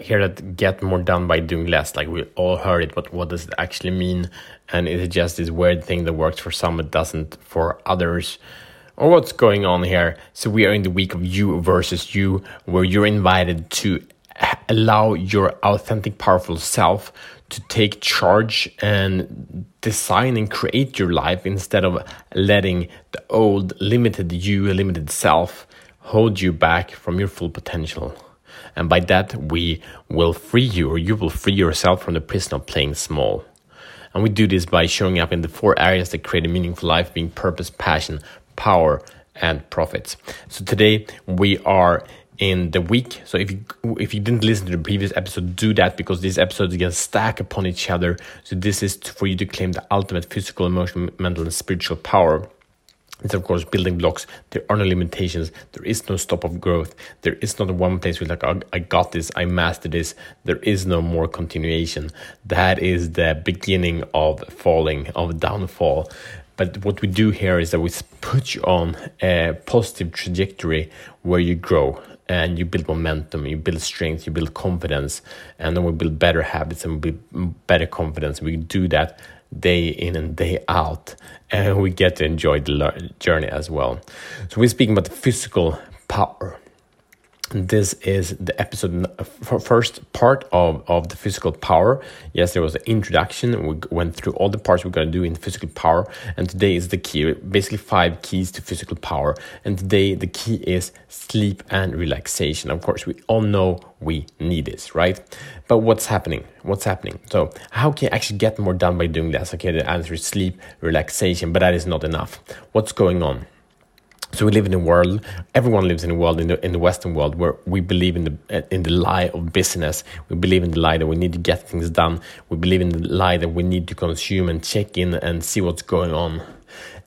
here that get more done by doing less like we all heard it but what does it actually mean? And is it just this weird thing that works for some but doesn't for others? Or what's going on here? So we are in the week of you versus you where you're invited to allow your authentic powerful self to take charge and design and create your life instead of letting the old limited you limited self hold you back from your full potential and by that, we will free you, or you will free yourself from the prison of playing small. And we do this by showing up in the four areas that create a meaningful life being purpose, passion, power, and profits. So today we are in the week. So if you if you didn't listen to the previous episode, do that because these episodes get stack upon each other. So this is for you to claim the ultimate physical, emotional, mental, and spiritual power. It's of course building blocks. There are no limitations. There is no stop of growth. There is not one place where like I got this, I mastered this. There is no more continuation. That is the beginning of falling, of downfall. But what we do here is that we put you on a positive trajectory where you grow and you build momentum, you build strength, you build confidence, and then we build better habits and we build better confidence. We do that day in and day out, and we get to enjoy the journey as well. So, we're speaking about the physical power this is the episode first part of, of the physical power. Yes there was an introduction. We went through all the parts we're going to do in physical power. And today is the key basically five keys to physical power. And today the key is sleep and relaxation. Of course we all know we need this right? But what's happening? What's happening? So how can you actually get more done by doing less okay the answer is sleep relaxation but that is not enough. What's going on so we live in a world. Everyone lives in a world in the in the Western world where we believe in the in the lie of business. We believe in the lie that we need to get things done. We believe in the lie that we need to consume and check in and see what's going on.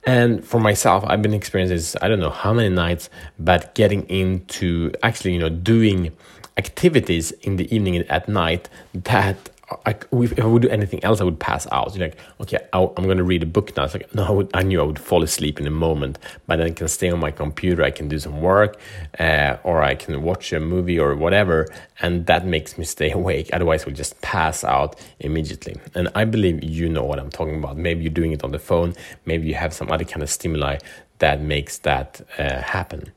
And for myself, I've been experiencing this, I don't know how many nights, but getting into actually, you know, doing activities in the evening and at night that I, if I would do anything else, I would pass out. You're like, okay, I, am going to read a book now. It's like, no, I, would, I, knew I would fall asleep in a moment, but then I can stay on my computer. I can do some work, uh, or I can watch a movie or whatever, and that makes me stay awake. Otherwise, would just pass out immediately. And I believe you know what I'm talking about. Maybe you're doing it on the phone. Maybe you have some other kind of stimuli that makes that uh, happen.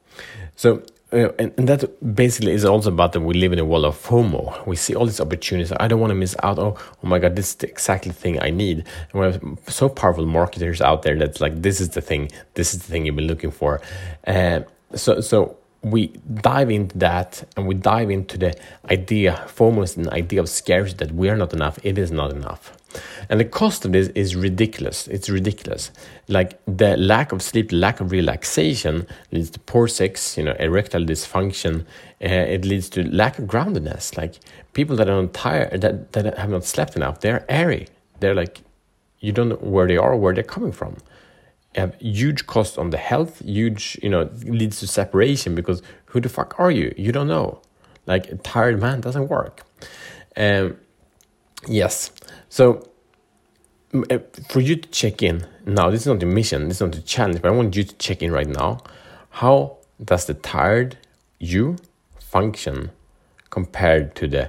So and, and, that basically is also about that we live in a world of FOMO. We see all these opportunities. I don't want to miss out. Oh, oh my God, this is the exactly thing I need. And we have so powerful marketers out there that's like, this is the thing. This is the thing you've been looking for. Uh, so, so we dive into that and we dive into the idea, FOMO is an idea of scarcity that we are not enough. It is not enough. And the cost of this is ridiculous. It's ridiculous. Like the lack of sleep, lack of relaxation leads to poor sex, you know, erectile dysfunction. Uh, it leads to lack of groundedness. Like people that are not tired, that, that have not slept enough, they're airy. They're like, you don't know where they are where they're coming from. have huge cost on the health, huge, you know, leads to separation because who the fuck are you? You don't know. Like a tired man doesn't work. Um, yes. So uh, for you to check in now, this is not the mission, this is not the challenge, but I want you to check in right now. How does the tired you function compared to the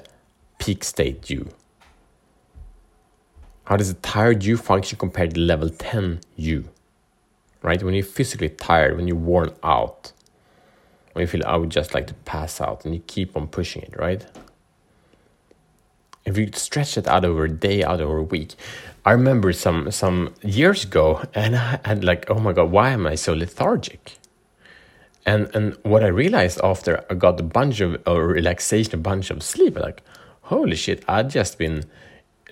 peak state you? How does the tired you function compared to level 10 you? Right? When you're physically tired, when you're worn out, when you feel I would just like to pass out and you keep on pushing it, right? If you stretch it out over a day, out over a week, I remember some some years ago, and I had like, oh my god, why am I so lethargic? And and what I realized after I got a bunch of uh, relaxation, a bunch of sleep, like, holy shit, I'd just been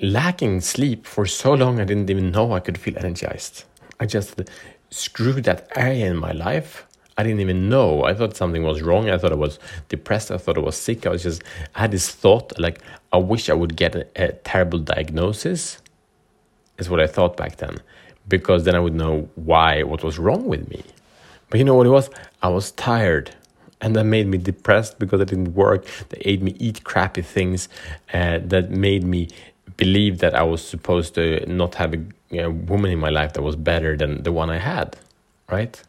lacking sleep for so long, I didn't even know I could feel energized. I just screwed that area in my life I didn't even know. I thought something was wrong. I thought I was depressed. I thought I was sick. I was just, I had this thought like, I wish I would get a, a terrible diagnosis, is what I thought back then, because then I would know why, what was wrong with me. But you know what it was? I was tired. And that made me depressed because it didn't work. That made me eat crappy things. Uh, that made me believe that I was supposed to not have a, a woman in my life that was better than the one I had, right?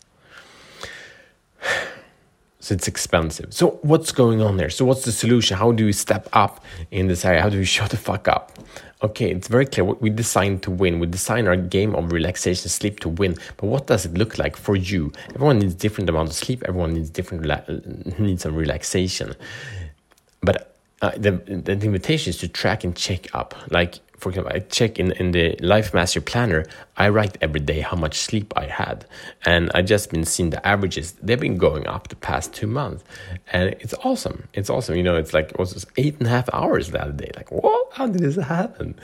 So it's expensive. So what's going on there? So what's the solution? How do we step up in this area? How do we shut the fuck up? Okay, it's very clear. We design to win. We design our game of relaxation, sleep to win. But what does it look like for you? Everyone needs different amount of sleep. Everyone needs different needs some relaxation. But uh, the the invitation is to track and check up. Like for example, I check in, in the Life Master Planner, I write every day how much sleep I had. And I just been seeing the averages, they've been going up the past two months. And it's awesome. It's awesome. You know, it's like, it was eight and a half hours the other day. Like, what? How did this happen?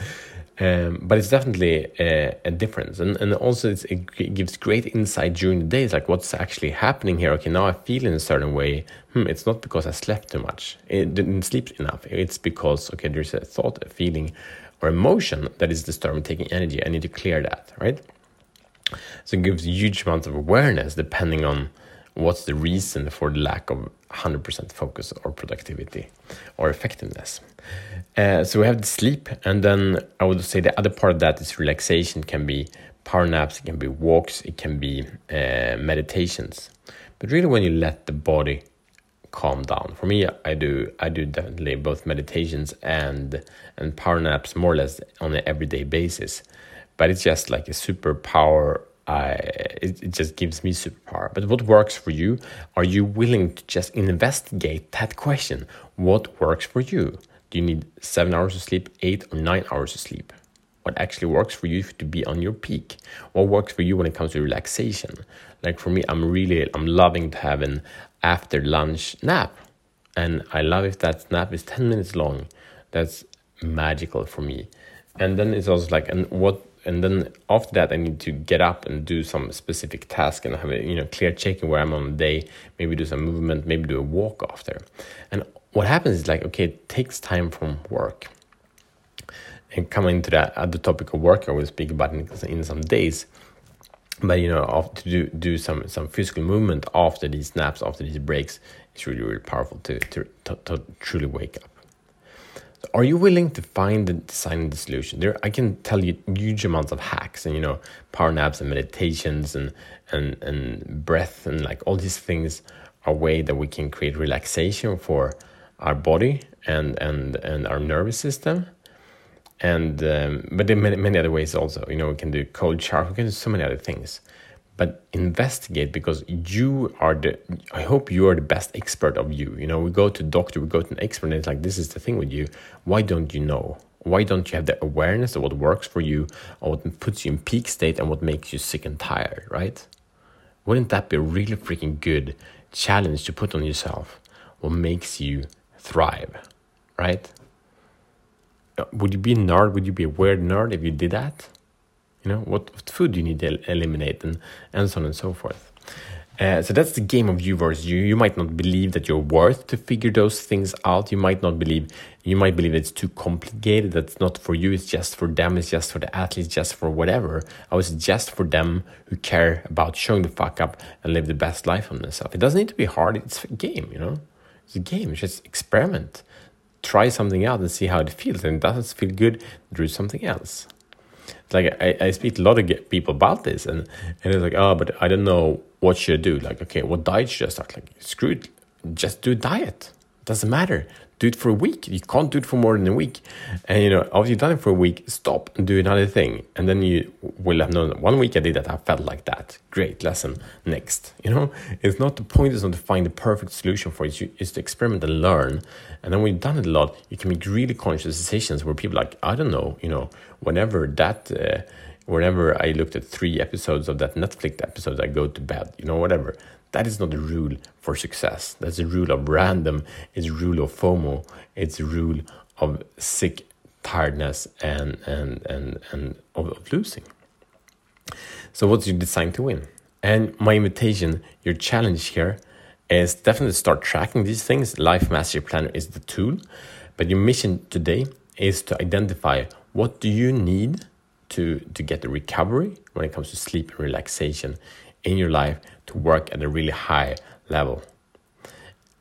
Um, but it's definitely a, a difference. And, and also, it gives great insight during the day. It's like, what's actually happening here? Okay, now I feel in a certain way. Hmm, it's not because I slept too much, it didn't sleep enough. It's because, okay, there's a thought, a feeling or emotion that is disturbing taking energy. I need to clear that, right? So it gives huge amounts of awareness depending on what's the reason for the lack of 100% focus or productivity or effectiveness. Uh, so we have the sleep, and then I would say the other part of that is relaxation. It can be power naps, it can be walks, it can be uh, meditations. But really, when you let the body calm down. For me, I do I do definitely both meditations and and power naps more or less on an everyday basis. But it's just like a superpower. I it, it just gives me superpower. But what works for you? Are you willing to just investigate that question? What works for you? Do you need seven hours of sleep, eight or nine hours of sleep? What actually works for you to be on your peak? What works for you when it comes to relaxation? Like for me, I'm really I'm loving to have an after lunch nap. And I love if that nap is 10 minutes long. That's magical for me. And then it's also like, and what, and then after that, I need to get up and do some specific task and have a, you know, clear checking where I'm on the day, maybe do some movement, maybe do a walk after. And what happens is like, okay, it takes time from work. And coming to that other topic of work, I will speak about in, in some days but you know to do do some some physical movement after these naps after these breaks is really really powerful to to, to, to truly wake up. So are you willing to find the design the solution? There i can tell you huge amounts of hacks and you know power naps and meditations and and and breath and like all these things are way that we can create relaxation for our body and and and our nervous system and um, but there many, many other ways also. You know we can do cold shower we can do so many other things. But investigate because you are the i hope you are the best expert of you. You know we go to doctor we go to an expert and it's like this is the thing with you. Why don't you know? Why don't you have the awareness of what works for you or what puts you in peak state and what makes you sick and tired right? Wouldn't that be a really freaking good challenge to put on yourself? What makes you thrive right would you be a nerd? Would you be a weird nerd if you did that? You know, what, what food do you need to eliminate and, and so on and so forth. Uh, so that's the game of you versus you. You might not believe that you're worth to figure those things out. You might not believe, you might believe it's too complicated. That's not for you. It's just for them. It's just for the athletes, just for whatever. I was just for them who care about showing the fuck up and live the best life on themselves. It doesn't need to be hard. It's a game, you know? It's a game. It's just experiment try something out and see how it feels. And it doesn't feel good, do something else. Like I, I speak to a lot of people about this, and, and it's like, oh, but I don't know what should I do. Like, okay, what diet should I start? Like, screw it, just do diet. Doesn't matter do it for a week. You can't do it for more than a week. And you know, after you've done it for a week, stop and do another thing. And then you will have known one week I did that, I felt like that. Great lesson. Next. You know, it's not the point is not to find the perfect solution for it, it's to experiment and learn. And then when you've done it a lot, you can make really conscious decisions where people like, I don't know, you know, whenever that uh, whenever I looked at three episodes of that Netflix episode, I go to bed, you know, whatever. That is not the rule for success. That's the rule of random. It's rule of FOMO. It's a rule of sick tiredness and and and and of, of losing. So what's your design to win? And my invitation, your challenge here is definitely start tracking these things. Life Mastery Planner is the tool, but your mission today is to identify what do you need to to get the recovery when it comes to sleep and relaxation in your life to work at a really high level.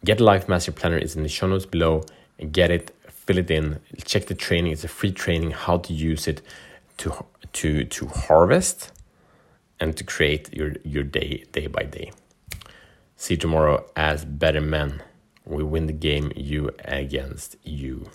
Get Life Master Planner is in the show notes below. Get it, fill it in, check the training. It's a free training how to use it to to to harvest and to create your your day day by day. See you tomorrow as better men. We win the game, you against you.